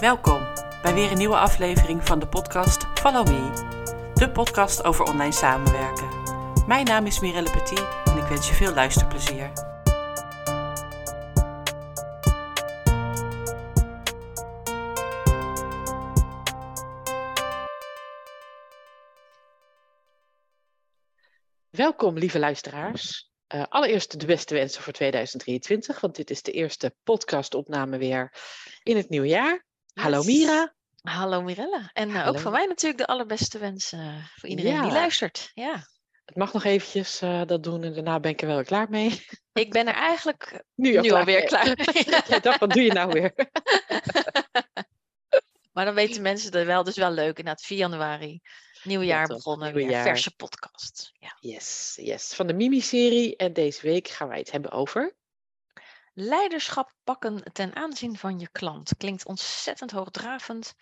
Welkom bij weer een nieuwe aflevering van de podcast Follow Me, de podcast over online samenwerken. Mijn naam is Mirelle Petit en ik wens je veel luisterplezier. Welkom, lieve luisteraars. Uh, allereerst de beste wensen voor 2023, want dit is de eerste podcastopname weer in het nieuwe jaar. Hallo Mira. Hallo Mirella. En uh, ook van mij natuurlijk de allerbeste wensen uh, voor iedereen Ja. die luistert. Ja. Het mag nog eventjes eh, dat doen en daarna ben ik er wel klaar mee. Ik ben er eigenlijk Nu, al nu klaar alweer mee. klaar mee. Jij dacht, wat doe je nou weer? maar dan weten mensen er wel, dus wel leuk. Inderdaad, 4 januari, nieuw jaar begonnen, weer verse podcast. Ja. Yes, yes. Van de Mimi-serie. En deze week gaan wij het hebben over... Leiderschap pakken ten aanzien van je klant. Klinkt ontzettend hoogdravend,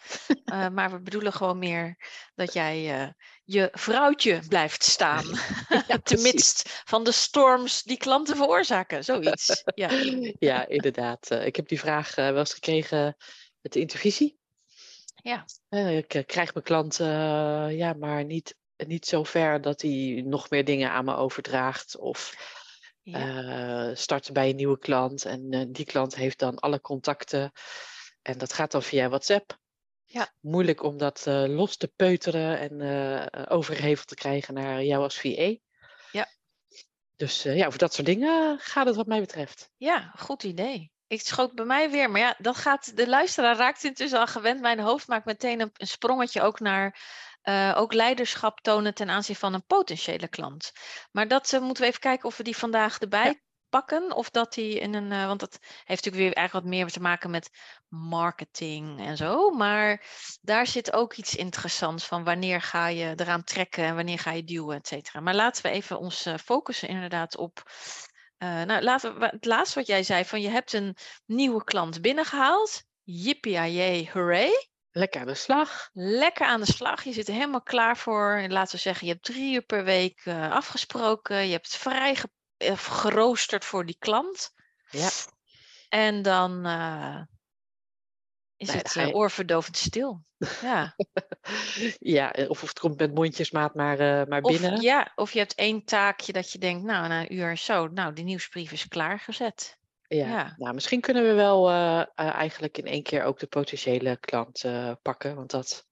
eh, maar we bedoelen gewoon meer dat jij eh, je vrouwtje blijft staan. Ja, Te midst van de storms die klanten veroorzaken. Zoiets. Ja. Ja, inderdaad. Eh, ik heb die vraag wel eens gekregen met de intervisie. Ja. Ik krijg mijn klant ja, maar niet, niet zo ver dat hij nog meer dingen aan me overdraagt. Of Ja. eh start bij een nieuwe klant en eh, die klant heeft dan alle contacten. En dat gaat dan via WhatsApp. Ja. Moeilijk om dat eh, los te peuteren en eh overgeheveld te krijgen naar jou als VA. Ja. Dus ja, over dat soort dingen gaat het wat mij betreft. Ja, goed idee. Ik schoot bij mij weer, maar ja, dat gaat, de luisteraar raakt intussen al gewend. Mijn hoofd maakt meteen een, een sprongetje ook naar eh, ook leiderschap tonen ten aanzien van een potentiële klant. Maar dat eh, moeten we even kijken of we die vandaag erbij pakken. Of dat die in een, eh, want dat heeft natuurlijk weer eigenlijk wat meer te maken met marketing en zo. Maar daar zit ook iets interessants van wanneer ga je eraan trekken en wanneer ga je duwen, et cetera. Maar laten we even ons focussen inderdaad op nou, laten we, het laatste wat jij zei, van je hebt een nieuwe klant binnengehaald. Yippie hooray. Lekker aan de slag. Lekker aan de slag. Je zit er helemaal klaar voor. En Laten we zeggen, je hebt drie uur per week eh, afgesproken. Je hebt vrij ge- eh, geroosterd voor die klant. Ja. En dan eh, is Nee, het oorverdovend stil. Ja. Ja, of het komt met mondjesmaat maar, maar Of, binnen. ja, of je hebt één taakje dat je denkt, nou, na een uur zo, nou, die nieuwsbrief is klaargezet. Ja. ja. Nou, misschien kunnen we wel eh, eh, eigenlijk in één keer ook de potentiële klant eh, pakken. Want dat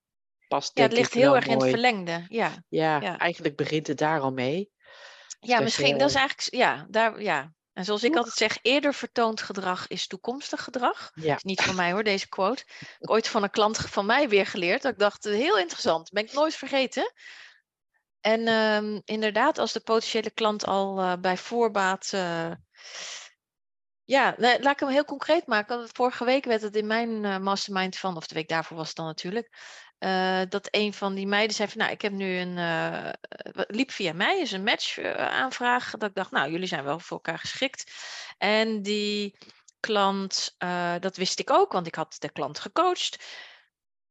past Ja, het ligt heel erg in het verlengde. Ja. Ja, ja. eigenlijk begint het daar al mee. Ja, misschien, dat is eigenlijk, ja, daar, ja. En zoals ik altijd zeg, eerder vertoond gedrag is toekomstig gedrag. Ja, Is niet van mij hoor, deze quote. Ik heb ooit van een klant van mij weer geleerd. Dat ik dacht, heel interessant, ben ik nooit vergeten. En ehm, inderdaad, als de potentiële klant al bij voorbaat. Ja, laat ik hem heel concreet maken. Vorige week werd het in mijn eh, mastermind van, of de week daarvoor was het dan natuurlijk. eh, dat een van die meiden zei van, nou, ik heb nu een, eh, liep via mij, is een match aanvraag. Dat ik dacht, nou, jullie zijn wel voor elkaar geschikt. En die klant, dat wist ik ook, want ik had de klant gecoacht.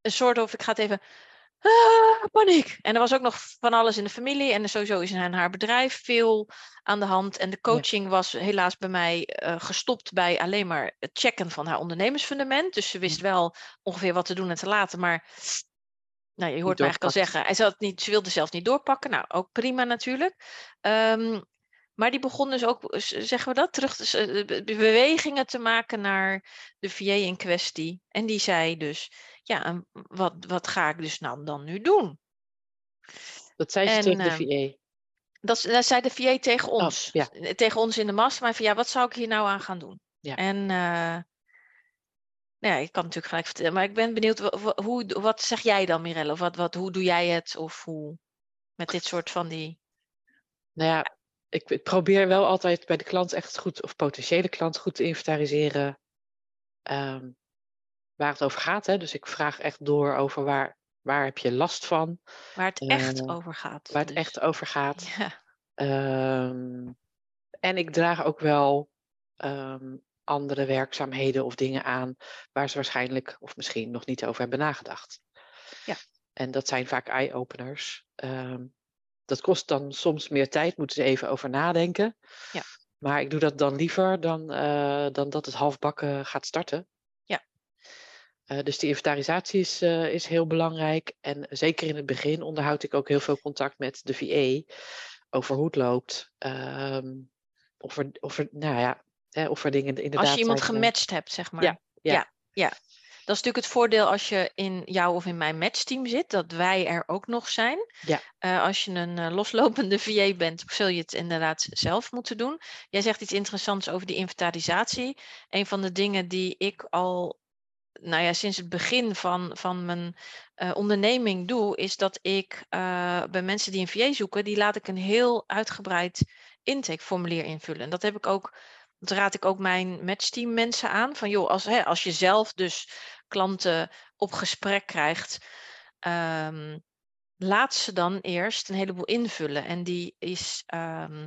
Een soort of, ik ga het even, ah, paniek. En er was ook nog van alles in de familie en sowieso is in haar bedrijf veel aan de hand. En de coaching was helaas bij mij eh, gestopt bij alleen maar het checken van haar ondernemersfundament. Dus ze wist wel ongeveer wat te doen en te laten, maar nou, je hoort me eigenlijk al zeggen, hij zal het niet, ze wilde zelf niet doorpakken. Nou, ook prima natuurlijk. Ehm, maar die begon dus ook, z- zeggen we dat, terug eh, be- bewegingen te maken naar de VA in kwestie. En die zei dus, ja, wat, wat ga ik dus nou dan nu doen? dat zei ze En, tegen de ehm, VA. Dat, zei de VA tegen ons. ja. Eh, Tegen ons in de mastermind van, ja, wat zou ik hier nou aan gaan doen? Ja. En eh, nou ja, ik kan natuurlijk gelijk vertellen, maar ik ben benieuwd, hoe, wat zeg jij dan, Mirelle? Of wat, wat, hoe doe jij het? Of hoe, met dit soort van die... Nou ja, ik, probeer wel altijd bij de klant echt goed, of potentiële klant goed te inventariseren ehm, waar het over gaat. Hè. Dus ik vraag echt door over waar, waar heb je last van, Waar het echt Eh, over gaat. waar het dus. echt over gaat. Ja, Ehm, en ik draag ook wel ehm, andere werkzaamheden of dingen aan waar ze waarschijnlijk of misschien nog niet over hebben nagedacht. Ja. En dat zijn vaak eye-openers. Ehm, dat kost dan soms meer tijd, moeten ze even over nadenken. Ja. Maar ik doe dat dan liever dan, eh, dan dat het halfbakken gaat starten. Ja. Eh, dus die inventarisatie is, eh, is heel belangrijk. En zeker in het begin onderhoud ik ook heel veel contact met de VA over hoe het loopt. Ehm, of, er, of, er, nou ja, hè, of er dingen inderdaad. Als je iemand zijn, gematcht hebt, zeg maar. Ja, ja. ja, ja. Dat is natuurlijk het voordeel als je in jou of in mijn matchteam zit, dat wij er ook nog zijn. Ja. Eh, als je een eh, loslopende VA bent, zul je het inderdaad zelf moeten doen. Jij zegt iets interessants over die inventarisatie. Een van de dingen die ik al nou ja, sinds het begin van, van mijn eh, onderneming doe, is dat ik bij mensen die een VA zoeken, die laat ik een heel uitgebreid intakeformulier invullen. En dat heb ik ook, dat raad ik ook mijn matchteam mensen aan. Van joh, als, hè, als je zelf dus klanten op gesprek krijgt, ehm, laat ze dan eerst een heleboel invullen. En die is. ehm, eh,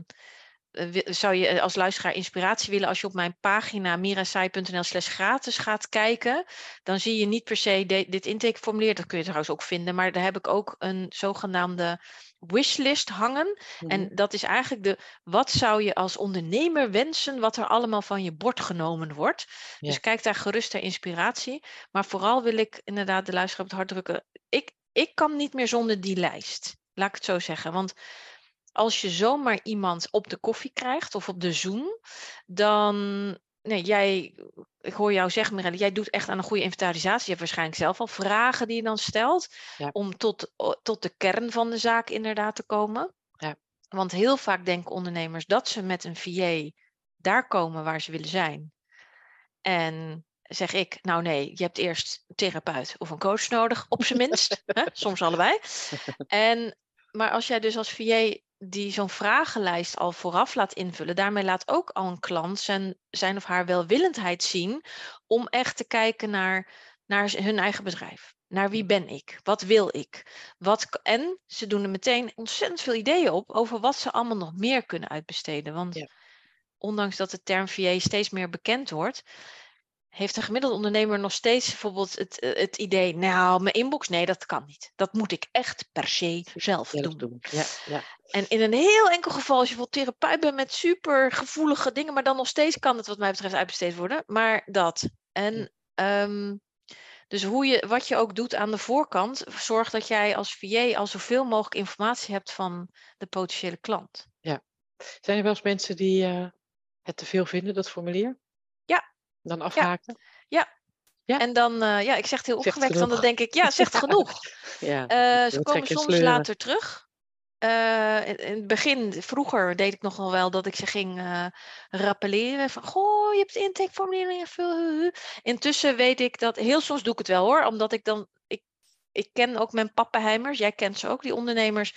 zou je als luisteraar inspiratie willen als je op mijn pagina mirasai.nl slash gratis gaat kijken, dan zie je niet per se de- dit intakeformulier, dat kun je trouwens ook vinden, maar daar heb ik ook een zogenaamde wishlist hangen. Mhm. En dat is eigenlijk de, wat zou je als ondernemer wensen wat er allemaal van je bord genomen wordt. Dus kijk daar gerust ter inspiratie. Maar vooral wil ik inderdaad de luisteraar op het hart drukken, ik, ik kan niet meer zonder die lijst. Laat ik het zo zeggen, want als je zomaar iemand op de koffie krijgt of op de Zoom, dan. Nee, jij, ik hoor jou zeggen, Mirelle, jij doet echt aan een goede inventarisatie. Je hebt waarschijnlijk zelf al vragen die je dan stelt. Ja. Om tot, tot de kern van de zaak inderdaad te komen. Ja. Want heel vaak denken ondernemers dat ze met een VA daar komen waar ze willen zijn. En zeg ik, nou nee, je hebt eerst een therapeut of een coach nodig, op zijn minst. hè, soms allebei. En, maar als jij dus als VA die zo'n vragenlijst al vooraf laat invullen, daarmee laat ook al een klant zijn, zijn of haar welwillendheid zien om echt te kijken naar, naar hun eigen bedrijf. Naar wie ben ik? Wat wil ik? Wat, en ze doen er meteen ontzettend veel ideeën op over wat ze allemaal nog meer kunnen uitbesteden. Want Ja. ondanks dat de term VA steeds meer bekend wordt, heeft een gemiddelde ondernemer nog steeds bijvoorbeeld het, eh, het idee, nou, mijn inbox, nee, dat kan niet. Dat moet ik echt per se zelf doen. doen. Ja, ja. En in een heel enkel geval, als je bijvoorbeeld therapeut bent met super gevoelige dingen, maar dan nog steeds kan het wat mij betreft uitbesteed worden. Maar dat. En ehm, dus hoe je, wat je ook doet aan de voorkant, zorg dat jij als VA al zoveel mogelijk informatie hebt van de potentiële klant. Zijn er wel eens mensen die eh, het te veel vinden, dat formulier? Ja. Dan afhaken? Ja. En dan, eh, ja, ik zeg het heel Zegt opgewekt, want dan denk ik, ja, zegt genoeg. Ja. Eh, ze komen soms sleuren. later terug. Eh, in, het begin, vroeger deed ik nog wel wel dat ik ze ging eh, rappelleren. Van, goh, je hebt het intakeformulier ingevuld. Intussen weet ik dat, heel soms doe ik het wel hoor. Omdat ik dan, ik, ik ken ook mijn pappenheimers. Jij kent ze ook, die ondernemers.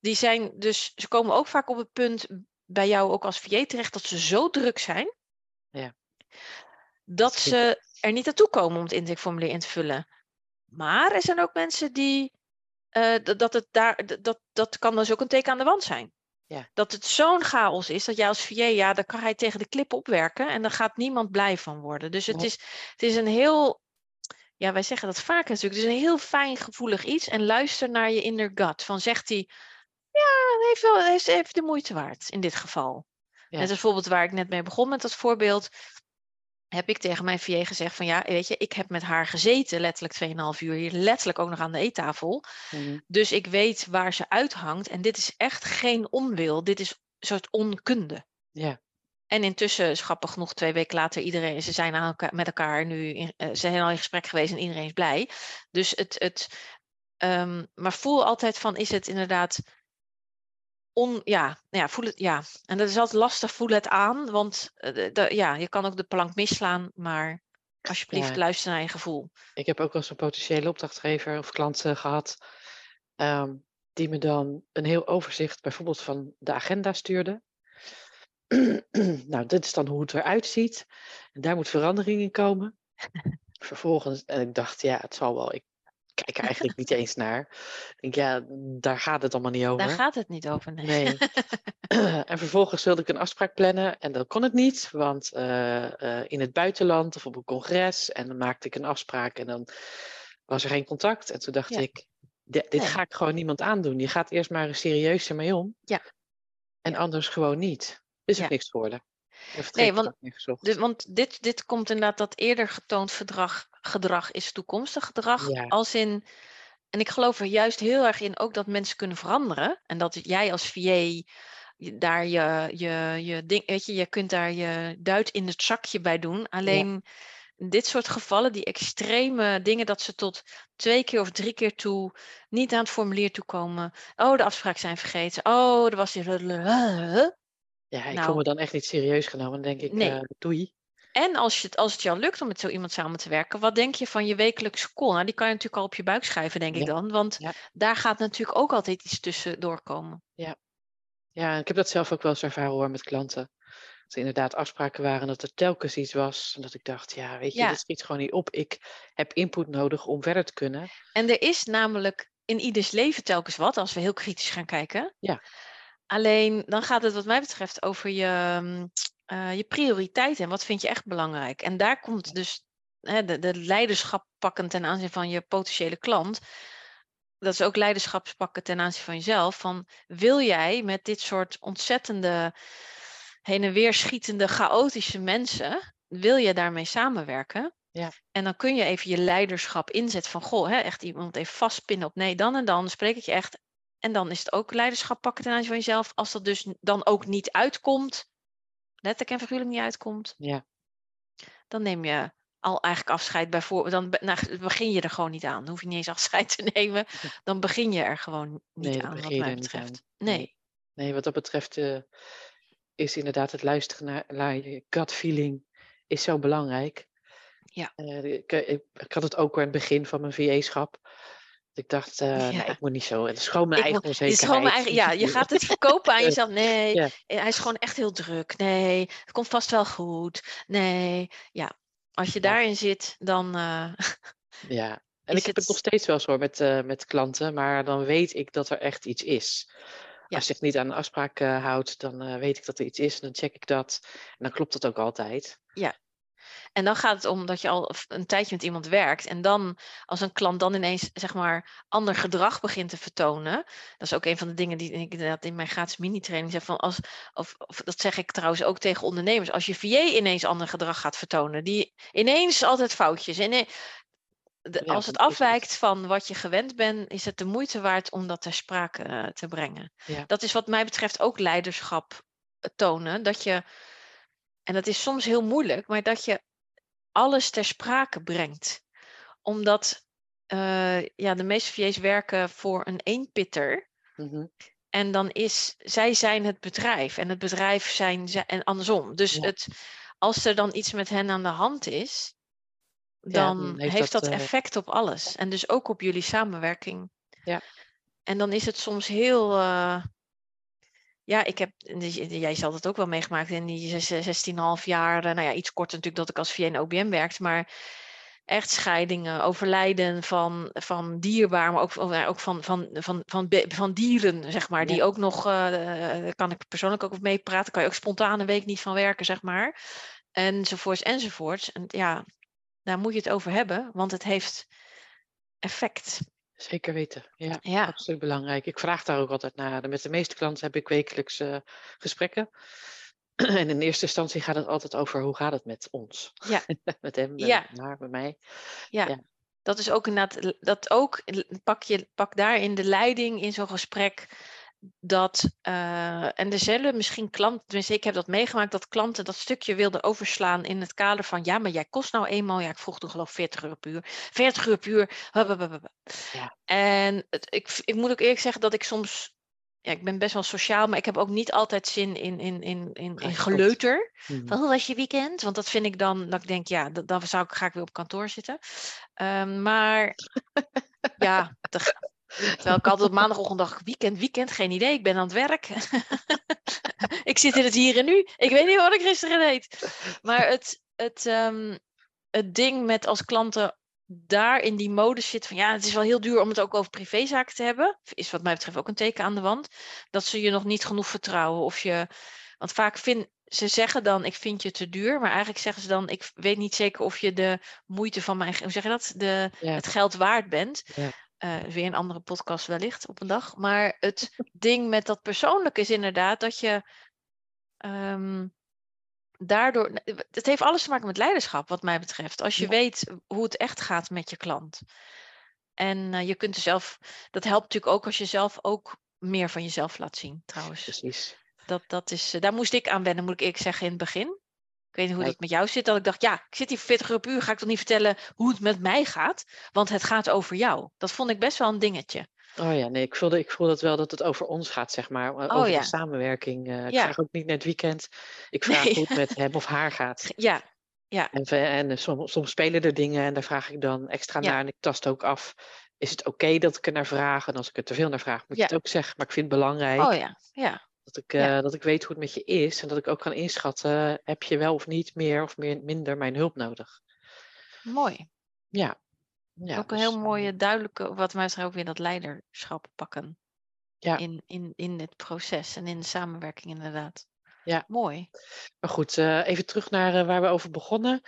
Die zijn dus, ze komen ook vaak op het punt bij jou ook als VA terecht dat ze zo druk zijn. Ja. Dat ze er niet naartoe komen om het intakeformulier in te vullen. Maar er zijn ook mensen die eh, dat, het daar, dat, dat kan dus ook een teken aan de wand zijn. Ja. Dat het zo'n chaos is dat jij als VA, ja, dan kan hij tegen de klip opwerken en daar gaat niemand blij van worden. Dus het, is, het is een heel, ja, wij zeggen dat vaak natuurlijk, het is een heel fijn gevoelig iets en luister naar je inner gut. Van zegt hij, ja, heeft wel, is even de moeite waard in dit geval. Ja. Net als bijvoorbeeld waar ik net mee begon met dat voorbeeld heb ik tegen mijn VA gezegd van ja, weet je, ik heb met haar gezeten, letterlijk 2,5 uur hier, letterlijk ook nog aan de eettafel. Mhm. Dus ik weet waar ze uithangt. En dit is echt geen onwil. Dit is een soort onkunde. Ja. En intussen, grappig genoeg, twee weken later, iedereen, ze zijn aan elkaar, met elkaar nu, in, eh, ze zijn al in gesprek geweest en iedereen is blij. Dus het, het ehm, maar voel altijd van, is het inderdaad on, ja, nou ja, voel het, ja. En dat is altijd lastig, voel het aan, want eh, de- ja, je kan ook de plank misslaan, maar alsjeblieft Ja. luister naar je gevoel. Ik heb ook wel eens een potentiële opdrachtgever of klant eh, gehad. ehm, die me dan een heel overzicht bijvoorbeeld van de agenda stuurde. nou, dit is dan hoe het eruit ziet. En daar moet verandering in komen. Vervolgens, en ik dacht, ja, het zal wel. Ik kijk er eigenlijk niet eens naar. Ik denk, ja, daar gaat het allemaal niet over. Daar gaat het niet over, nee. Nee. en vervolgens wilde ik een afspraak plannen en dat kon het niet, want eh, eh, in het buitenland of op een congres. En dan maakte ik een afspraak en dan was er geen contact. En toen dacht Ja. ik, di- dit Nee. ga ik gewoon niemand aandoen. Je gaat eerst maar serieus ermee om. Ja. En Ja. anders gewoon niet. Is ook niks geworden. Nee, want, dit, dit komt inderdaad dat eerder getoond verdrag, gedrag is toekomstig gedrag. Ja. Als in, en ik geloof er juist heel erg in ook dat mensen kunnen veranderen. En dat jij als VA daar je, je, je ding, weet je, je kunt daar je duit in het zakje bij doen. Alleen dit soort gevallen, die extreme dingen, dat ze tot twee keer of drie keer toe niet aan het formulier toe komen. Oh, de afspraken zijn vergeten. Oh, er was hier. Ja, ik nou, voel me dan echt niet serieus genomen. Dan denk ik, nee. Uh, doei. En als, je het, als het jou lukt om met zo iemand samen te werken, wat denk je van je wekelijkse call? Nou, die kan je natuurlijk al op je buik schrijven, denk ik dan. Want daar gaat natuurlijk ook altijd iets tussen doorkomen. Ja. ja, ik heb dat zelf ook wel eens ervaren hoor met klanten. Dat er inderdaad afspraken waren dat er telkens iets was. En dat ik dacht, ja, weet je, ja. dit schiet gewoon niet op. Ik heb input nodig om verder te kunnen. En er is namelijk in ieders leven telkens wat, als we heel kritisch gaan kijken. Ja. Alleen dan gaat het wat mij betreft over je, uh, je prioriteiten en wat vind je echt belangrijk. En daar komt dus hè, de, de leiderschap pakken ten aanzien van je potentiële klant. Dat is ook leiderschapspakken ten aanzien van jezelf. Van wil jij met dit soort ontzettende heen en weer schietende, chaotische mensen, wil je daarmee samenwerken? Ja. En dan kun je even je leiderschap inzetten van, goh, hè, echt iemand even vastpinnen op nee, dan en dan spreek ik je echt en dan is het ook leiderschap pakken ten aanzien van jezelf. Als dat dus dan ook niet uitkomt, letterlijk en figuurlijk niet uitkomt, ja. dan neem je al eigenlijk afscheid bijvoorbeeld. Dan nou, begin je er gewoon niet aan. Dan hoef je niet eens afscheid te nemen. Dan begin je er gewoon niet nee, aan, wat mij betreft. Nee. nee. wat dat betreft uh, is inderdaad het luisteren naar, naar je gut feeling is zo belangrijk. Ja. Uh, ik, ik, ik, had het ook aan het begin van mijn VA-schap. Ik dacht, uh, ja. nee, ik moet niet zo. Het is gewoon mijn ik eigen moet, onzekerheid. Het is gewoon mijn eigen, ja, je gaat het verkopen aan jezelf. Nee, ja. hij is gewoon echt heel druk. Nee, het komt vast wel goed. Nee, ja. Als je daarin zit, dan. Uh, ja, en ik heb het... nog steeds wel zo met, uh, met klanten, maar dan weet ik dat er echt iets is. Als je het niet aan een afspraak houdt, dan weet ik dat er iets is en dan check ik dat. En dan klopt dat ook altijd. Ja, en dan gaat het om dat je al een tijdje met iemand werkt. En dan, als een klant dan ineens, zeg maar, ander gedrag begint te vertonen. Dat is ook een van de dingen die ik inderdaad in mijn gratis mini-training zeg. Van als, of, of, dat zeg ik trouwens ook tegen ondernemers. Als je VA ineens ander gedrag gaat vertonen. Die ineens altijd foutjes. En de, als het afwijkt van wat je gewend bent, is het de moeite waard om dat ter sprake uh, te brengen. Ja. Dat is wat mij betreft ook leiderschap tonen. Dat je, en dat is soms heel moeilijk, maar dat je alles ter sprake brengt. Omdat uh, ja, de meeste VA's werken voor een eenpitter. Mm En dan is, zij zijn het bedrijf en het bedrijf zijn ze, en andersom. Dus ja. het, als er dan iets met hen aan de hand is, dan, ja, dan heeft, heeft, dat, dat uh... effect op alles. En dus ook op jullie samenwerking. Ja. En dan is het soms heel, uh, ja, ik heb, jij zal het ook wel meegemaakt in die 16,5 jaar, nou ja, iets korter natuurlijk dat ik als VN en OBM werkte, maar echt scheidingen, overlijden van, van dierbaar, maar ook, ook van, van, van, van, van dieren, zeg maar, die ja. ook nog, uh, kan ik persoonlijk ook mee praten, kan je ook spontaan een week niet van werken, zeg maar, enzovoorts, enzovoorts. En ja, daar moet je het over hebben, want het heeft effect. Zeker weten, ja, ja, absoluut belangrijk. Ik vraag daar ook altijd naar. Met de meeste klanten heb ik wekelijks uh, gesprekken. En in eerste instantie gaat het altijd over hoe gaat het met ons? Ja. met hem, met ja. haar, met mij. Ja. ja. dat is ook inderdaad, dat ook, pak, je, pak daarin de leiding in zo'n gesprek dat, uh, en er zullen misschien klanten, tenminste ik heb dat meegemaakt, dat klanten dat stukje wilden overslaan in het kader van, ja, maar jij kost nou eenmaal, ja, ik vroeg toen geloof 40 euro per uur, 40 euro per uur, ja. en het, ik, ik moet ook eerlijk zeggen dat ik soms, ja, ik ben best wel sociaal, maar ik heb ook niet altijd zin in, in, in, in, in geleuter, mm. van hoe was je weekend, want dat vind ik dan, dat ik denk, ja, dan zou ik, ga ik weer op kantoor zitten, um, maar ja, Terwijl ik altijd op maandagochtend dacht, weekend, weekend, geen idee, ik ben aan het werk. ik zit in het hier en nu. Ik weet niet wat ik gisteren deed. Maar het, het, um, het ding met als klanten daar in die mode zit van ja, het is wel heel duur om het ook over privézaken te hebben. Is wat mij betreft ook een teken aan de wand. Dat ze je nog niet genoeg vertrouwen. Of je, want vaak vind, ze zeggen dan, ik vind je te duur. Maar eigenlijk zeggen ze dan, ik weet niet zeker of je de moeite van mijn, hoe zeg je dat? De, ja. het geld waard bent. Ja. Uh, weer een andere podcast wellicht op een dag. Maar het ding met dat persoonlijke is inderdaad dat je. Um, daardoor, het heeft alles te maken met leiderschap, wat mij betreft. Als je Ja. weet hoe het echt gaat met je klant. En eh, je kunt er zelf, dat helpt natuurlijk ook als je zelf ook meer van jezelf laat zien, trouwens. Precies. Dat, dat is, eh, daar moest ik aan wennen, moet ik zeggen, in het begin. Ik weet niet hoe Ja, dat met jou zit. Dat ik dacht, ja, ik zit hier voor 40 euro per uur. Ga ik toch niet vertellen hoe het met mij gaat? Want het gaat over jou. Dat vond ik best wel een dingetje. Oh ja, nee, ik voelde, ik voelde het wel dat het over ons gaat, zeg maar. Oh over ja. de samenwerking. eh, ik Ja. vraag ook niet naar het weekend. Ik vraag Nee. hoe het met hem of haar gaat. Ja, En, ve- en eh, soms, soms spelen er dingen en daar vraag ik dan extra Ja. naar. En ik tast ook af, is het oké dat ik er naar vraag? En als ik er te veel naar vraag, moet Ja. je het ook zeggen. Maar ik vind het belangrijk oh ja, ja. Dat, ik, ja. eh, dat ik weet hoe het met je is. En dat ik ook kan inschatten, heb je wel of niet meer of meer, minder mijn hulp nodig? Mooi. Ja. ja ook een dus, heel eh, mooie, duidelijke, wat mij betreft ook weer dat leiderschap pakken. Ja. In, in, in het proces en in de samenwerking inderdaad. Ja. Mooi. Maar goed, eh, even terug naar waar we over begonnen.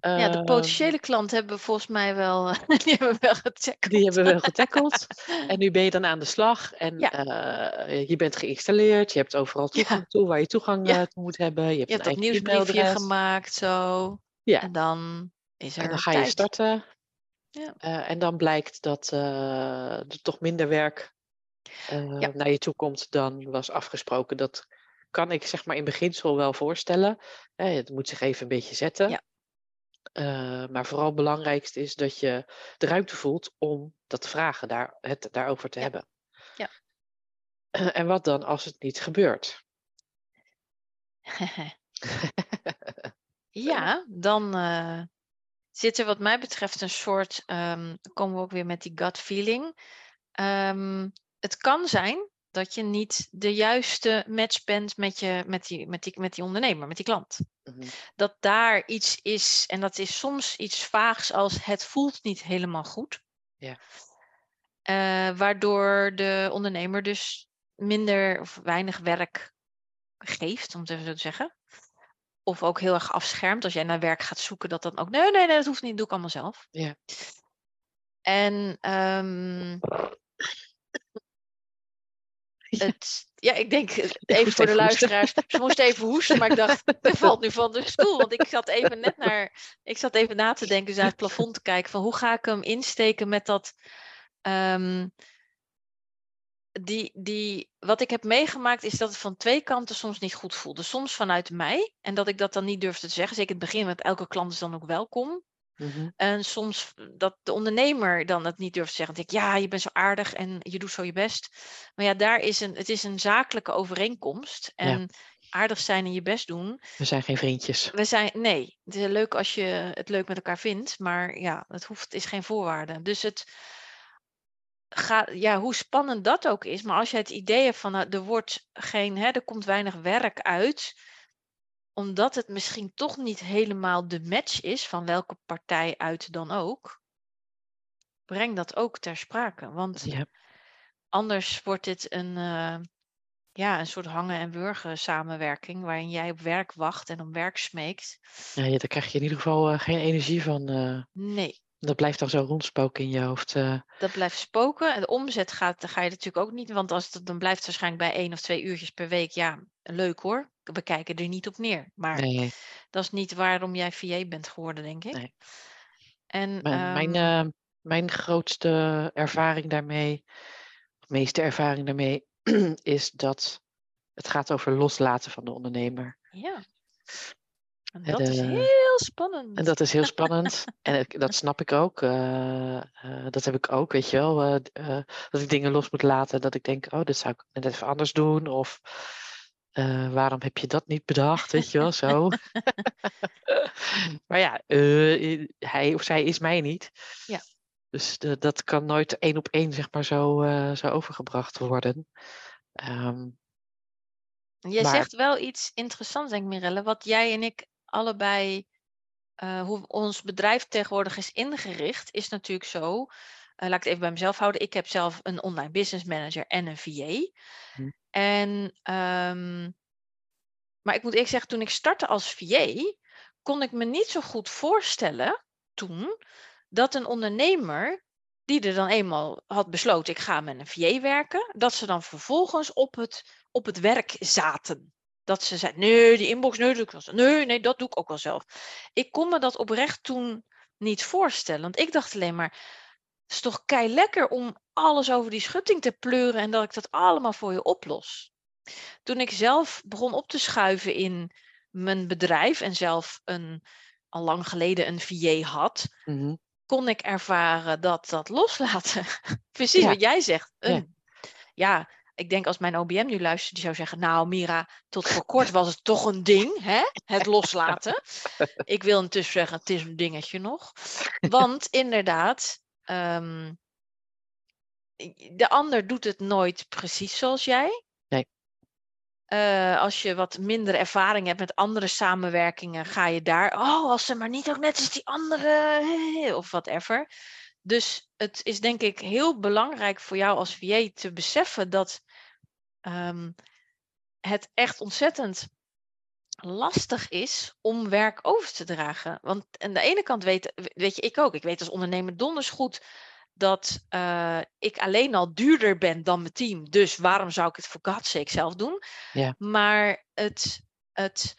Ja, de Ehm, potentiële klant hebben we volgens mij wel, die hebben we wel gecheckt. Die hebben we wel getackeld. En nu ben je dan aan de slag. En Ja. eh, je bent geïnstalleerd. Je hebt overal Ja. toegang toe waar je toegang Ja. eh, toe moet hebben. Je hebt, Je een nieuwsbriefje gemaakt, zo. Ja. En dan is er En dan ga je starten. Ja. Eh, en dan blijkt dat er toch minder werk naar je toe komt dan was afgesproken. Dat kan ik zeg maar in beginsel wel voorstellen. Het moet zich even een beetje zetten. Ja. Eh, maar vooral het belangrijkste is dat je de ruimte voelt om dat te vragen, daar, het daarover te Ja. hebben. Ja. en wat dan als het niet gebeurt? ja, dan eh, zit er wat mij betreft een soort, dan komen we ook weer met die gut feeling. Ehm, het kan zijn dat je niet de juiste match bent met, je, met, die, met, die, met die ondernemer, met die klant. Mhm. Dat daar iets is, en dat is soms iets vaags als het voelt niet helemaal goed. Ja. Eh, waardoor de ondernemer dus minder of weinig werk geeft, om het even zo te zeggen. Of ook heel erg afschermt. Als jij naar werk gaat zoeken, dat dan ook. Nee, nee, nee, dat hoeft niet. Dat doe ik allemaal zelf. Ja. En ehm, het, ja, ik denk eh, even voor de hoesten. luisteraars. Ze moest even hoesten, maar ik dacht, er valt nu van de stoel. Want ik zat even net naar, ik zat even na te denken, dus naar het plafond te kijken van hoe ga ik hem insteken met dat. ehm, die, die, wat ik heb meegemaakt is dat het van twee kanten soms niet goed voelde. Soms vanuit mij en dat ik dat dan niet durfde te zeggen. Zeker in het begin, want elke klant is dan ook welkom. Mhm. En soms dat de ondernemer dan het niet durft te zeggen. Dan denk ik, ja, je bent zo aardig en je doet zo je best. Maar ja, daar is een, het is een zakelijke overeenkomst. Ja. En aardig zijn en je best doen. We zijn geen vriendjes. We zijn, nee, het is leuk als je het leuk met elkaar vindt. Maar ja, het hoeft, is geen voorwaarde. Dus het gaat, ja, hoe spannend dat ook is. Maar als je het idee hebt van, nou, er wordt geen, hè, er komt weinig werk uit omdat het misschien toch niet helemaal de match is van welke partij uit dan ook, breng dat ook ter sprake. Want Ja. anders wordt dit een, eh, ja, een soort hangen en wurgen samenwerking, waarin jij op werk wacht en om werk smeekt. Ja, ja, daar krijg je in ieder geval eh, geen energie van. eh. Nee, dat blijft dan zo rondspoken in je hoofd. eh. dat blijft spoken. En de omzet gaat, dan ga je natuurlijk ook niet, want als het, dan blijft het waarschijnlijk bij één of twee uurtjes per week. Ja, leuk hoor. We kijken er niet op neer. Maar nee, dat is niet waarom jij VA bent geworden, denk ik. Nee. En mijn, mijn, ehm, eh, mijn grootste ervaring daarmee, of meeste ervaring daarmee, is dat het gaat over loslaten van de ondernemer. Ja. En dat is eh, heel spannend. En dat is heel spannend. en dat snap ik ook. eh, eh, dat heb ik ook, weet je wel. dat ik dingen los moet laten. Dat ik denk, oh, dit zou ik net even anders doen. Of waarom heb je dat niet bedacht? Weet je wel, zo. maar ja, hij of zij is mij niet. Ja. Dus dat kan nooit één op één, zeg maar, zo, zo overgebracht worden. Ehm, Je maar- zegt wel iets interessants, denk ik, Mirelle. Wat jij en ik allebei, eh, hoe ons bedrijf tegenwoordig is ingericht, is natuurlijk zo. eh, laat ik het even bij mezelf houden. Ik heb zelf een online business manager en een VA. Hm. En, ehm, maar ik moet eerlijk zeggen, toen ik startte als VA, kon ik me niet zo goed voorstellen toen dat een ondernemer die er dan eenmaal had besloten, ik ga met een VA werken, dat ze dan vervolgens op het, op het werk zaten. Dat ze zei, nee, die inbox, nee, dat doe ik wel zelf. Nee, nee, dat doe ik ook wel zelf. Ik kon me dat oprecht toen niet voorstellen. Want ik dacht alleen maar, het is toch kei lekker om alles over die schutting te pleuren en dat ik dat allemaal voor je oplos. Toen ik zelf begon op te schuiven in mijn bedrijf en zelf een, al lang geleden een VA had, Mhm. kon ik ervaren dat dat loslaten, precies Ja. wat jij zegt, Ja. ja, ik denk als mijn OBM nu luistert, die zou zeggen, nou Mira, tot voor kort was het toch een ding, hè? het loslaten. ik wil intussen zeggen, het is een dingetje nog. Want inderdaad, ehm, de ander doet het nooit precies zoals jij. Nee. Eh, als je wat minder ervaring hebt met andere samenwerkingen, ga je daar, oh, als ze maar niet ook net als die andere, of whatever. Dus het is denk ik heel belangrijk voor jou als VA te beseffen dat ehm, het echt ontzettend lastig is om werk over te dragen. Want aan de ene kant weet, weet je, ik ook, ik weet als ondernemer donders goed dat eh, ik alleen al duurder ben dan mijn team. Dus waarom zou ik het voor God's sake zelf doen? Ja. Maar het, het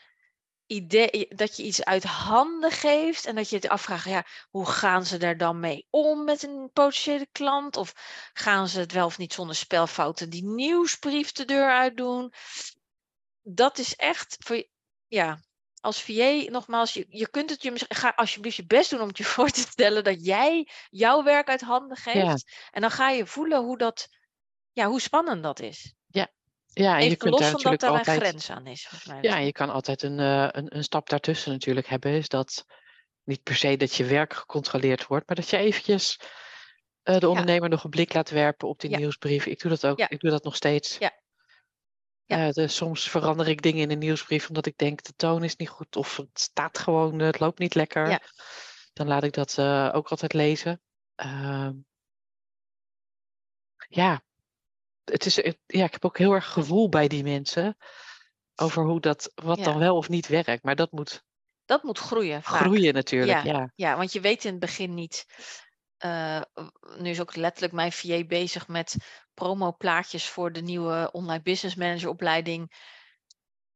idee dat je iets uit handen geeft en dat je het afvraagt, ja, hoe gaan ze daar dan mee om met een potentiële klant? Of gaan ze het wel of niet zonder spelfouten die nieuwsbrief de deur uit doen? Dat is echt voor ja, als VA, nogmaals, je, je kunt het je misschien, ga alsjeblieft je best doen om het je voor te stellen dat jij jouw werk uit handen geeft. En dan ga je voelen hoe dat, ja, hoe spannend dat is. Ja, en je kunt los daar van dat natuurlijk daar een altijd. grens aan is. volgens mij. Ja, en je kan altijd een, eh, een, een stap daartussen natuurlijk hebben. Is dat niet per se dat je werk gecontroleerd wordt, maar dat je eventjes eh, de ondernemer nog een blik laat werpen op die Ja. nieuwsbrief. Ik doe dat ook. Ja. Ik doe dat nog steeds. Ja. Ja. Eh, dus soms verander ik dingen in een nieuwsbrief omdat ik denk de toon is niet goed of het staat gewoon, het loopt niet lekker. Ja. Dan laat ik dat ook altijd lezen. Ehm, ja, het is, het- ja, ik heb ook heel erg gevoel bij die mensen over hoe dat, wat Ja. dan wel of niet werkt. Maar dat moet Dat moet groeien. Vaak. groeien natuurlijk. Ja. Ja, want je weet in het begin niet. eh, nu is ook letterlijk mijn VA bezig met promoplaatjes voor de nieuwe online business manager opleiding.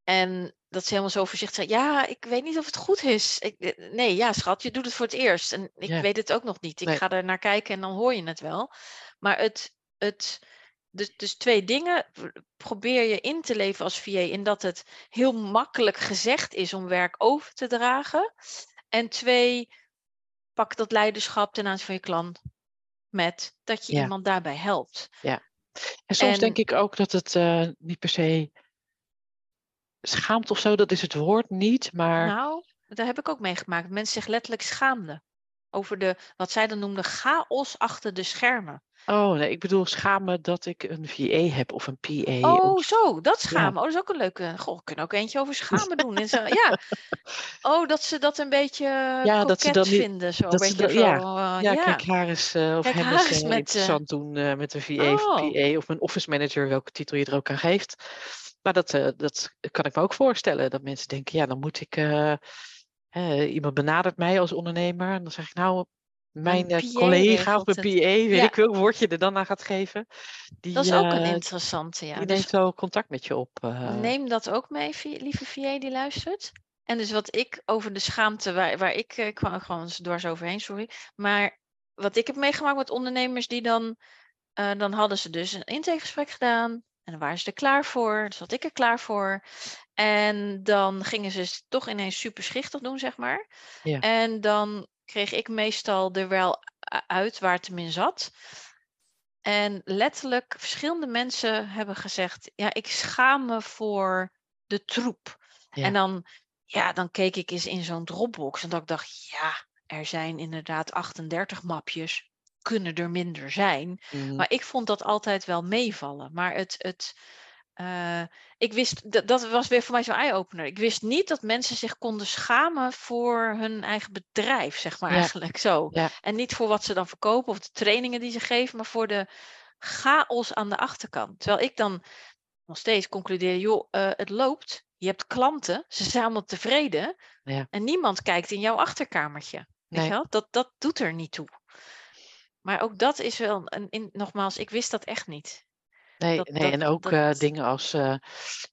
En dat ze helemaal zo voorzichtig zei: Ja, ik weet niet of het goed is. Ik, eh, nee, ja, schat, je doet het voor het eerst. En ik Ja. weet het ook nog niet. Ik Nee. ga er naar kijken en dan hoor je het wel. Maar het. het dus, dus twee dingen. Probeer je in te leven als VA in dat het heel makkelijk gezegd is om werk over te dragen. En twee, pak dat leiderschap ten aanzien van je klant met dat je Ja. iemand daarbij helpt. En soms En- denk ik ook dat het eh, niet per se schaamt of zo, dat is het woord niet. Maar Nou, daar heb ik ook meegemaakt. Mensen zich letterlijk schaamden over de, wat zij dan noemden, chaos achter de schermen. oh nee, ik bedoel schamen dat ik een VA heb of een PA. Oh, of- zo, dat schamen. Oh, dat is ook een leuke. Goh, we kunnen ook eentje over schamen doen. En zo, ja. Oh, dat ze dat een beetje Ja, dat ze koket dan niet- vinden. Zo, dat een ze beetje ja, zo, eh, ja, ja. kijk, haar is eh, of Kijk, hem is eh, met, eh, interessant doen eh, met een VA of Oh. PA of een office manager, welke titel je er ook aan geeft. Maar dat, eh, dat kan ik me ook voorstellen. Dat mensen denken, ja, dan moet ik. Iemand benadert mij als ondernemer. En dan zeg ik, nou, mijn eh, PA collega of mijn PA, het. weet Ja. ik welk woord je er dan aan gaat geven. Die, Dat is ook een eh, interessante, ja. die Dus neemt zo contact met je op. eh. Neem dat ook mee, lieve VA die luistert. En dus wat ik over de schaamte, waar, waar ik, ik kwam gewoon dwars overheen, sorry. Maar wat ik heb meegemaakt met ondernemers die dan, dan hadden ze dus een intakegesprek gedaan. En dan waren ze er klaar voor, dus had ik er klaar voor. En dan gingen ze het toch ineens super schichtig doen, zeg maar. Ja. En dan kreeg ik meestal er wel uit waar het hem in zat. En letterlijk, verschillende mensen hebben gezegd: Ja, ik schaam me voor de troep. Ja. En dan, ja, dan keek ik eens in zo'n Dropbox en dat ik dacht: Ja, er zijn inderdaad 38 mapjes. Kunnen er minder zijn? Mhm. Maar ik vond dat altijd wel meevallen. Maar het. het eh, ik wist, dat, dat was weer voor mij zo'n eye-opener. Ik wist niet dat mensen zich konden schamen voor hun eigen bedrijf, zeg maar Ja. eigenlijk zo. Ja. En niet voor wat ze dan verkopen of de trainingen die ze geven, maar voor de chaos aan de achterkant. Terwijl ik dan nog steeds concludeer, joh, eh, het loopt. Je hebt klanten, ze zijn allemaal tevreden. Ja. En niemand kijkt in jouw achterkamertje. Weet Nee. je wel? Dat, dat doet er niet toe. Maar ook dat is wel, een, in, nogmaals, ik wist dat echt niet. Nee, Dat- nee dat- en ook dat- eh, dingen als, eh,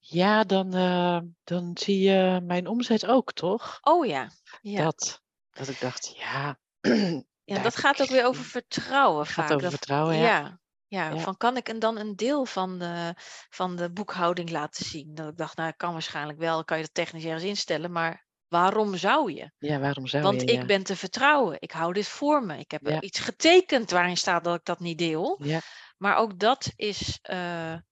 ja, dan, eh, dan zie je mijn omzet ook, toch? Oh ja, ja. Dat, dat ik dacht, ja. ja dat gaat ook weer over vertrouwen gaat vaak. over Dat- vertrouwen, ja. ja. Ja, Ja. van kan ik en dan een deel van de, van de boekhouding laten zien? Dat ik dacht, nou, kan waarschijnlijk wel, kan je dat technisch ergens instellen, maar waarom zou je? Ja, waarom zou Want je? ik ja. ben te vertrouwen. Ik hou dit voor me. Ik heb Ja. iets getekend waarin staat dat ik dat niet deel. Ja, Maar ook dat is. eh, ja,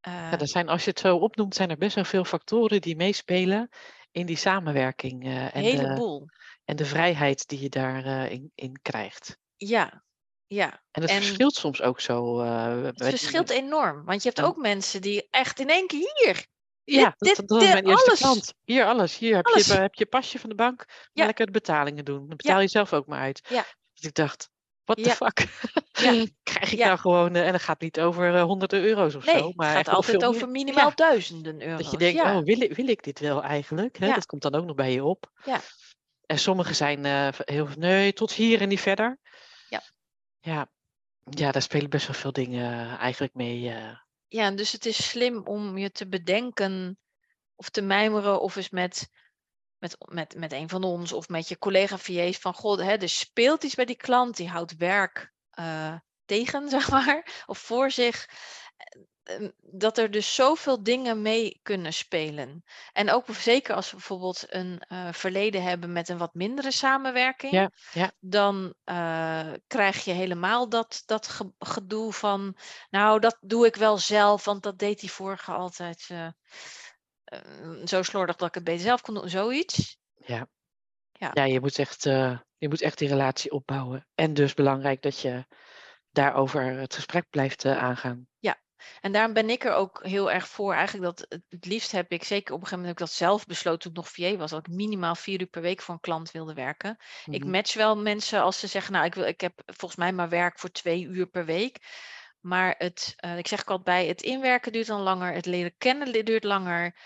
eh, er zijn, als je het zo opnoemt, zijn er best wel veel factoren die meespelen in die samenwerking eh, een en, de, heleboel. en de vrijheid die je daarin in, in krijgt. Ja, ja. En het En- verschilt soms ook zo. eh, Het verschilt enorm. Want je hebt ook mensen die echt in één keer hier. Ja, dit- dat, dit- dat was mijn eerste alles. klant. Hier alles. Hier heb, Alles. Je, heb je pasje van de bank. Ja. lekker de betalingen doen. Dan betaal je zelf ook maar uit. Ja. Dus ik dacht, what the fuck? Ja. Krijg ik nou gewoon... eh, en het gaat niet over eh, honderden euro's of Nee, zo. Maar het gaat altijd over minimaal duizenden euro's. dat je denkt, oh, wil ik, wil ik dit wel eigenlijk? Hè? Dat komt dan ook nog bij je op. Ja. En sommige zijn eh, heel... Nee, tot hier en niet verder. Ja. Ja. Ja, daar spelen best wel veel dingen eigenlijk mee. eh. Ja, dus het is slim om je te bedenken of te mijmeren of eens met, met, met, met een van ons of met je collega VA's van god, hè, er speelt iets bij die klant, die houdt werk eh, tegen, zeg maar, of voor zich. Eh, Dat er dus zoveel dingen mee kunnen spelen. En ook zeker als we bijvoorbeeld een eh, verleden hebben met een wat mindere samenwerking. Ja, ja. dan eh, krijg je helemaal dat, dat ge- gedoe van, nou, dat doe ik wel zelf, want dat deed die vorige altijd eh, eh, zo slordig dat ik het beter zelf kon doen, zoiets. Ja. Ja. ja, je moet echt, je moet echt die relatie opbouwen. En dus belangrijk dat je daarover het gesprek blijft aangaan. En daarom ben ik er ook heel erg voor. Eigenlijk dat het, liefst heb ik, zeker op een gegeven moment heb ik dat zelf besloten toen ik nog VA was, dat ik minimaal vier uur per week voor een klant wilde werken. Ik Mhm. match wel mensen als ze zeggen, nou, ik, wil, ik heb volgens mij maar werk voor twee uur per week. Maar het, eh, ik zeg ook altijd bij, het inwerken duurt dan langer, het leren kennen duurt langer.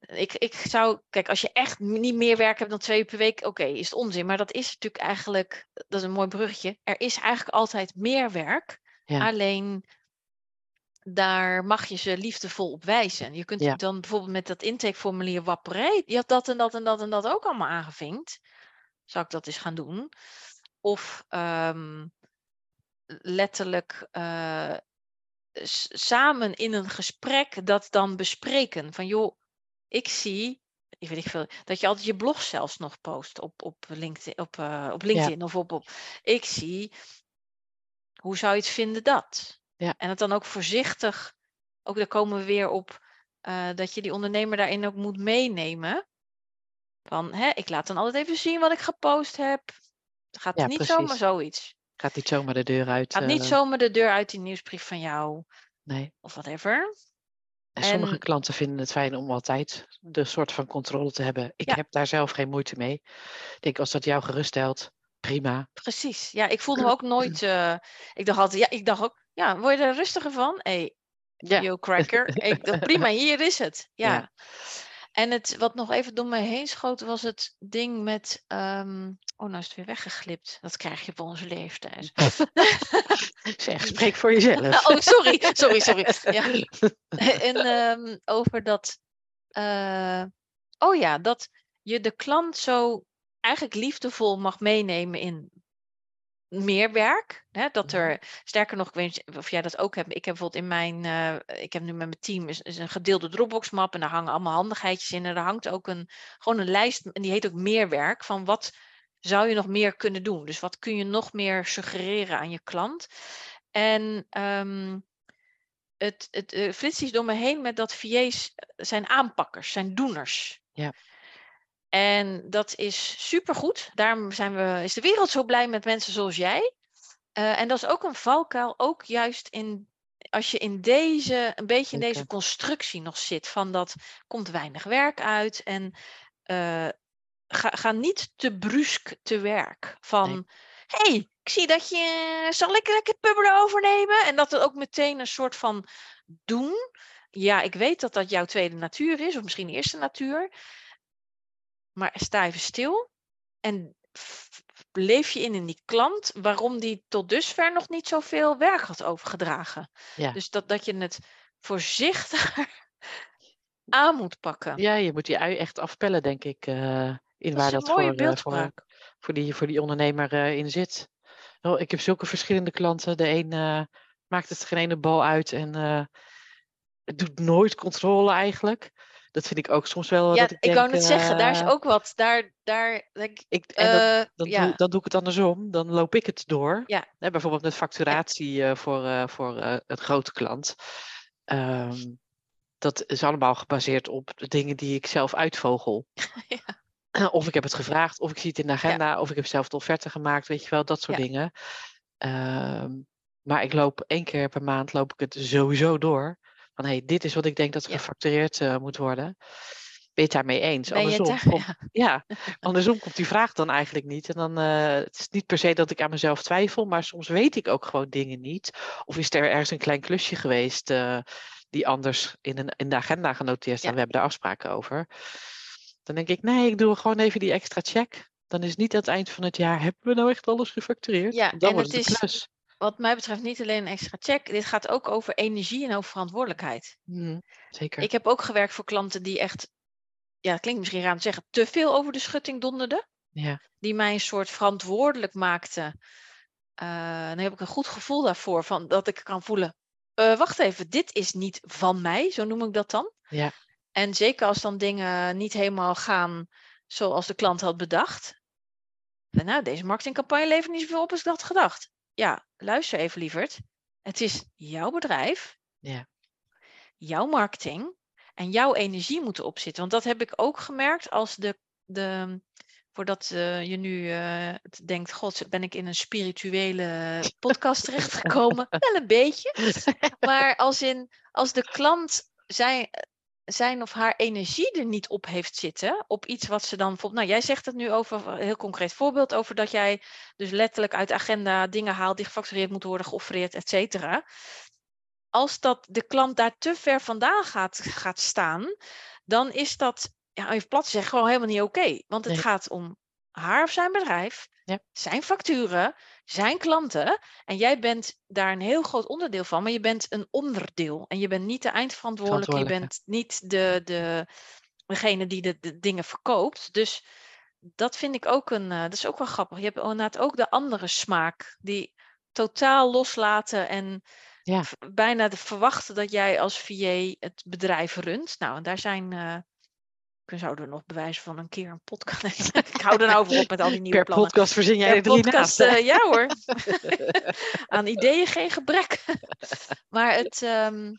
Ik, ik zou, kijk, als je echt niet meer werk hebt dan twee uur per week, oké, is het onzin. Maar dat is natuurlijk eigenlijk, dat is een mooi bruggetje. Er is eigenlijk altijd meer werk. Ja. Alleen daar mag je ze liefdevol op wijzen. Je kunt Ja. dan bijvoorbeeld met dat intakeformulier wapperij, je had dat en dat en dat en dat ook allemaal aangevinkt. Zou ik dat eens gaan doen? Of ehm, letterlijk eh, samen in een gesprek dat dan bespreken. Van joh, ik zie, ik weet niet veel, dat je altijd je blog zelfs nog post op, op LinkedIn, op, eh, op LinkedIn of op, op. Ik zie, hoe zou je het vinden dat? Ja. En het dan ook voorzichtig, ook daar komen we weer op, eh, dat je die ondernemer daarin ook moet meenemen. Van, hè, ik laat dan altijd even zien wat ik gepost heb. Gaat Ja, niet precies. zomaar zoiets. Gaat niet zomaar de deur uit. Gaat niet eh, zomaar de deur uit die nieuwsbrief van jou Nee. of whatever. En sommige En- klanten vinden het fijn om altijd de soort van controle te hebben. Ik Ja. heb daar zelf geen moeite mee. Ik denk, als dat jou geruststelt, prima. Precies. Ja, ik voelde me ook nooit. eh, ik dacht altijd, ja, ik dacht ook, ja, word je er rustiger van? Hey, Ja. yo cracker. ik prima, hier is het. Ja. Ja. En het, wat nog even door mij heen schoot, was het ding met. ehm, oh, nou is het weer weggeglipt. Dat krijg je op onze leeftijd. Zeg, spreek voor jezelf. oh, sorry, sorry, sorry. Ja. en ehm, over dat. eh, oh ja, dat je de klant zo eigenlijk liefdevol mag meenemen in meer werk. Hè? Dat er, sterker nog, ik weet niet of jij dat ook hebt. Ik heb bijvoorbeeld in mijn, eh, ik heb nu met mijn team is, is een gedeelde Dropbox map en daar hangen allemaal handigheidjes in. En daar hangt ook een, gewoon een lijst en die heet ook meer werk van wat zou je nog meer kunnen doen. Dus wat kun je nog meer suggereren aan je klant. En ehm, het, het eh, flitst iets door me heen met dat VA's zijn aanpakkers, zijn doeners. Ja. En dat is supergoed. Daarom zijn we, is de wereld zo blij met mensen zoals jij. Eh, en dat is ook een valkuil, ook juist in, als je in deze, een beetje in deze constructie nog zit, van dat komt weinig werk uit en eh, ga, ga niet te brusk te werk. Van, hey, ik zie dat je, zal ik lekker pubbelen overnemen? En dat er ook meteen een soort van doen. Ja, ik weet dat dat jouw tweede natuur is, of misschien eerste natuur. Maar sta even stil en leef je in in die klant waarom die tot dusver nog niet zoveel werk had overgedragen. Ja. Dus dat, dat je het voorzichtig aan moet pakken. Ja, je moet die ui echt afpellen, denk ik. eh, in Dat waar dat voor, eh, voor, die, voor die ondernemer eh, in zit. Oh, ik heb zulke verschillende klanten. De een maakt het geen ene bal uit en het doet nooit controle eigenlijk. Dat vind ik ook soms wel. Ja, dat ik, ik wou net denk, zeggen, daar is eh, ook wat. Daar, daar denk ik, en dat, eh, dan, ja, doe, dan doe ik het andersom. Dan loop ik het door. Ja. Hè, bijvoorbeeld met facturatie eh, voor, voor een grote klant. Ehm, dat is allemaal gebaseerd op de dingen die ik zelf uitvogel. Of ik heb het gevraagd, of ik zie het in de agenda, of ik heb zelf de offerte gemaakt, weet je wel, dat soort Ja. dingen. Ehm, maar ik loop één keer per maand loop ik het sowieso door. Van hé, hey, dit is wat ik denk dat gefactureerd eh, moet worden. Ben je het daarmee eens? ben Andersom, daar? komt- Ja. ja, andersom komt die vraag dan eigenlijk niet. En dan, eh, het is niet per se dat ik aan mezelf twijfel, maar soms weet ik ook gewoon dingen niet. Of is er ergens een klein klusje geweest eh, die anders in, een, in de agenda genoteerd staan. Ja. We hebben daar afspraken over. Dan denk ik, nee, ik doe gewoon even die extra check. Dan is niet aan het eind van het jaar, hebben we nou echt alles gefactureerd? Ja, dan en wordt het het is- klus. Wat mij betreft niet alleen een extra check. Dit gaat ook over energie en over verantwoordelijkheid. Mhm, zeker. Ik heb ook gewerkt voor klanten die echt, ja, het klinkt misschien raar om te zeggen, te veel over de schutting donderden. Ja, Die mij een soort verantwoordelijk maakten. Eh, dan heb ik een goed gevoel daarvoor, van, dat ik kan voelen. eh, wacht even, dit is niet van mij, zo noem ik dat dan. Ja. En zeker als dan dingen niet helemaal gaan zoals de klant had bedacht. Nou, deze marketingcampagne levert niet zoveel op als ik had gedacht. Ja, luister even lieverd. Het is jouw bedrijf. Ja. Jouw marketing. En jouw energie moeten opzitten. Want dat heb ik ook gemerkt als de. de voordat eh, je nu eh, denkt: God, ben ik in een spirituele podcast terechtgekomen? Wel een beetje. Maar als, in, als de klant zijn, zijn of haar energie er niet op heeft zitten, op iets wat ze dan bijvoorbeeld, nou jij zegt het nu over, een heel concreet voorbeeld, over dat jij dus letterlijk uit de agenda dingen haalt die gefactureerd moeten worden, geoffreerd, et cetera. Als dat de klant daar te ver vandaan gaat, gaat staan, dan is dat, ja, even plat te zeggen, gewoon helemaal niet oké. Want het Nee. gaat om haar of zijn bedrijf, Ja. zijn facturen, zijn klanten. En jij bent daar een heel groot onderdeel van, maar je bent een onderdeel. En je bent niet de eindverantwoordelijke, je bent niet de, de, degene die de, de dingen verkoopt. Dus dat vind ik ook een, eh, dat is ook wel grappig. Je hebt inderdaad ook de andere smaak, die totaal loslaten en Ja. bijna de verwachten dat jij als VA het bedrijf runt. Nou, en daar zijn, eh we zouden nog bewijzen van een keer een podcast. Ik hou er nou over op met al die nieuwe Per plannen. podcast verzin jij Per er drie podcast, eh, ja hoor. Aan ideeën geen gebrek. maar het, ehm,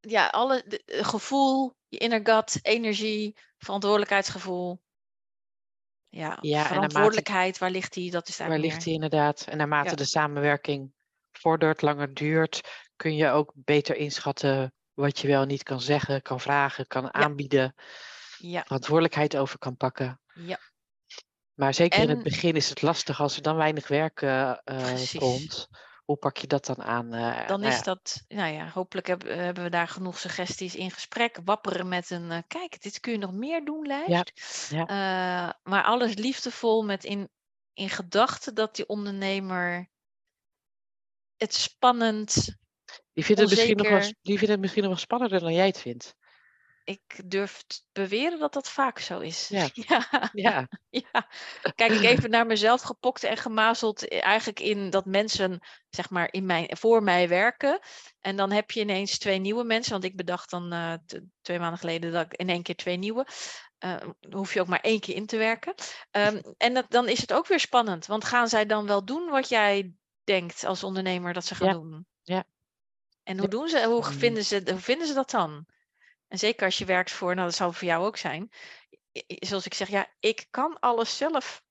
ja, alle de- de gevoel, je inner gut, energie, verantwoordelijkheidsgevoel. Ja, Ja, naarmate- verantwoordelijkheid, waar ligt die? Dat is Waar eigenlijk ligt die inderdaad? En naarmate Ja. de samenwerking vordert, langer duurt, kun je ook beter inschatten wat je wel niet kan zeggen, kan vragen, kan aanbieden. Ja, verantwoordelijkheid over kan pakken. ja, Maar zeker in het begin is het lastig als er dan weinig werk Precies. komt. Hoe pak je dat dan aan? Eh, dan nou is ja, dat, nou ja, hopelijk heb- hebben we daar genoeg suggesties in gesprek. Wapperen met een, kijk, dit kun je nog meer doen lijst. ja. Maar alles liefdevol met in, in gedachten dat die ondernemer het spannend, die, vindt het misschien nog wel, onzeker. die vindt het misschien nog wel spannender dan jij het vindt. ik durf te beweren dat dat vaak zo is. Ja. ja. Ja, Ja, kijk ik even naar mezelf gepokt en gemazeld, eh, eigenlijk in dat mensen zeg maar in mijn, voor mij werken. En dan heb je ineens twee nieuwe mensen, want ik bedacht dan eh, twee maanden geleden dat ik in één keer twee nieuwe. Eh, dan hoef je ook maar één keer in te werken. Ehm, en dat, dan is het ook weer spannend, want gaan zij dan wel doen wat jij denkt als ondernemer dat ze gaan Ja, doen? ja. En hoe doen ze, hoe Mm. vinden ze, hoe vinden ze dat dan? En zeker als je werkt voor, nou dat zal voor jou ook zijn. Zoals ik zeg, ja, ik kan alles zelf.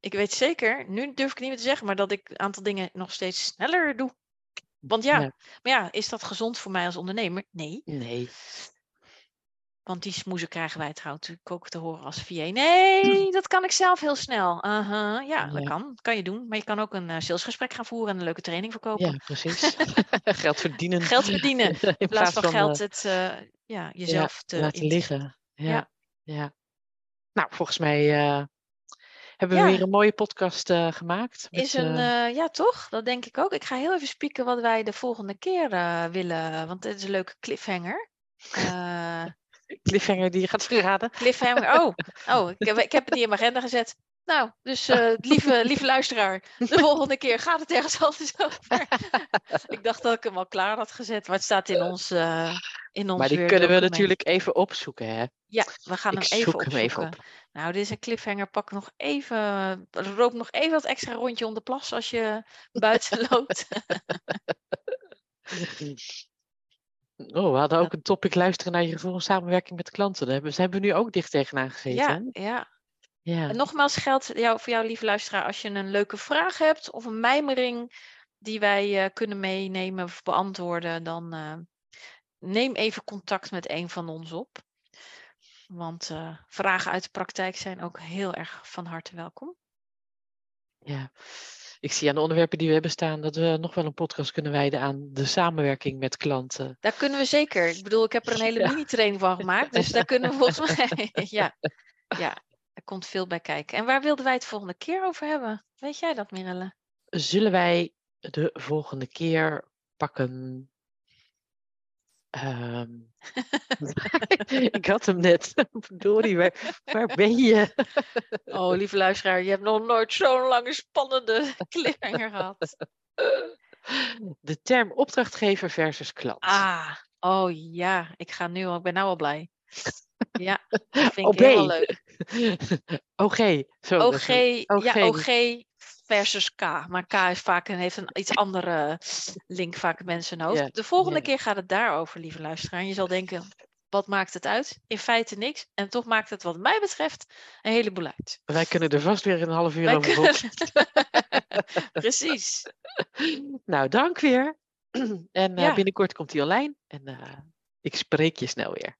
Ik weet zeker, nu durf ik het niet meer te zeggen, maar dat ik een aantal dingen nog steeds sneller doe. Want ja, Ja. maar ja, is dat gezond voor mij als ondernemer? Nee, nee. Want die smoezen krijgen wij trouwens natuurlijk ook te horen als VA. Nee, dat kan ik zelf heel snel. Aha, ja, dat Ja. kan. kan je doen. Maar je kan ook een eh, salesgesprek gaan voeren en een leuke training verkopen. Ja, precies. Geld verdienen. Geld verdienen. In plaats van eh, geld het eh, ja, jezelf te laten liggen. Ja, Ja. ja. Nou, volgens mij eh, hebben we weer een mooie podcast eh, gemaakt. met, Is een, eh, eh, ja toch? Dat denk ik ook. Ik ga heel even spieken wat wij de volgende keer eh, willen, want dit is een leuke cliffhanger. Cliffhanger die je gaat verraden. cliffhanger, oh, oh ik, heb, ik heb het niet in mijn agenda gezet. Nou, dus eh, lieve, lieve luisteraar, de volgende keer gaat het ergens anders over. ik dacht dat ik hem al klaar had gezet, maar het staat in ons, eh in ons Maar die kunnen we document. natuurlijk even opzoeken. Hè? Ja, we gaan Ik hem even zoek hem opzoeken. even op. Nou, dit is een cliffhanger. Pak nog even, roop nog even wat extra rondje om de plas als je buiten loopt. Oh, we hadden ook een topic luisteren naar je gevoel samenwerking met klanten. Daar hebben, ze hebben we nu ook dicht tegenaan gezeten. Ja, ja. ja. En nogmaals geldt jou, voor jou, lieve luisteraar, als je een leuke vraag hebt of een mijmering die wij eh, kunnen meenemen of beantwoorden, dan eh, neem even contact met een van ons op. Want eh, vragen uit de praktijk zijn ook heel erg van harte welkom. Ja, ik zie aan de onderwerpen die we hebben staan dat we nog wel een podcast kunnen wijden aan de samenwerking met klanten. Daar kunnen we zeker. Ik bedoel, ik heb er een hele Ja. mini-training van gemaakt. Dus daar kunnen we volgens mij. ja, ja, er komt veel bij kijken. En waar wilden wij het volgende keer over hebben? Weet jij dat, Mirelle? Zullen wij de volgende keer pakken? Ehm, ik had hem net. Verdorie, waar, waar ben je? Oh, lieve luisteraar, je hebt nog nooit zo'n lange spannende cliffhanger gehad. De term opdrachtgever versus klant. Ah, oh ja, ik ga nu al, ik ben nou al blij. Ja, dat vind ik heel B. leuk. OG. Zo, OG, ja, OG. Versus K. Maar K is vaak een, heeft een iets andere link vaak in mensen hoofd. Ja, De volgende keer gaat het daarover, lieve luisteraar. En je zal denken, wat maakt het uit? In feite niks. En toch maakt het wat mij betreft een heleboel uit. Wij kunnen er vast weer een half uur Wij over kunnen-. Precies. Nou, dank weer. En eh, binnenkort komt hij online. En eh, ik spreek je snel weer.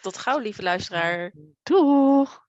Tot gauw, lieve luisteraar. Doeg!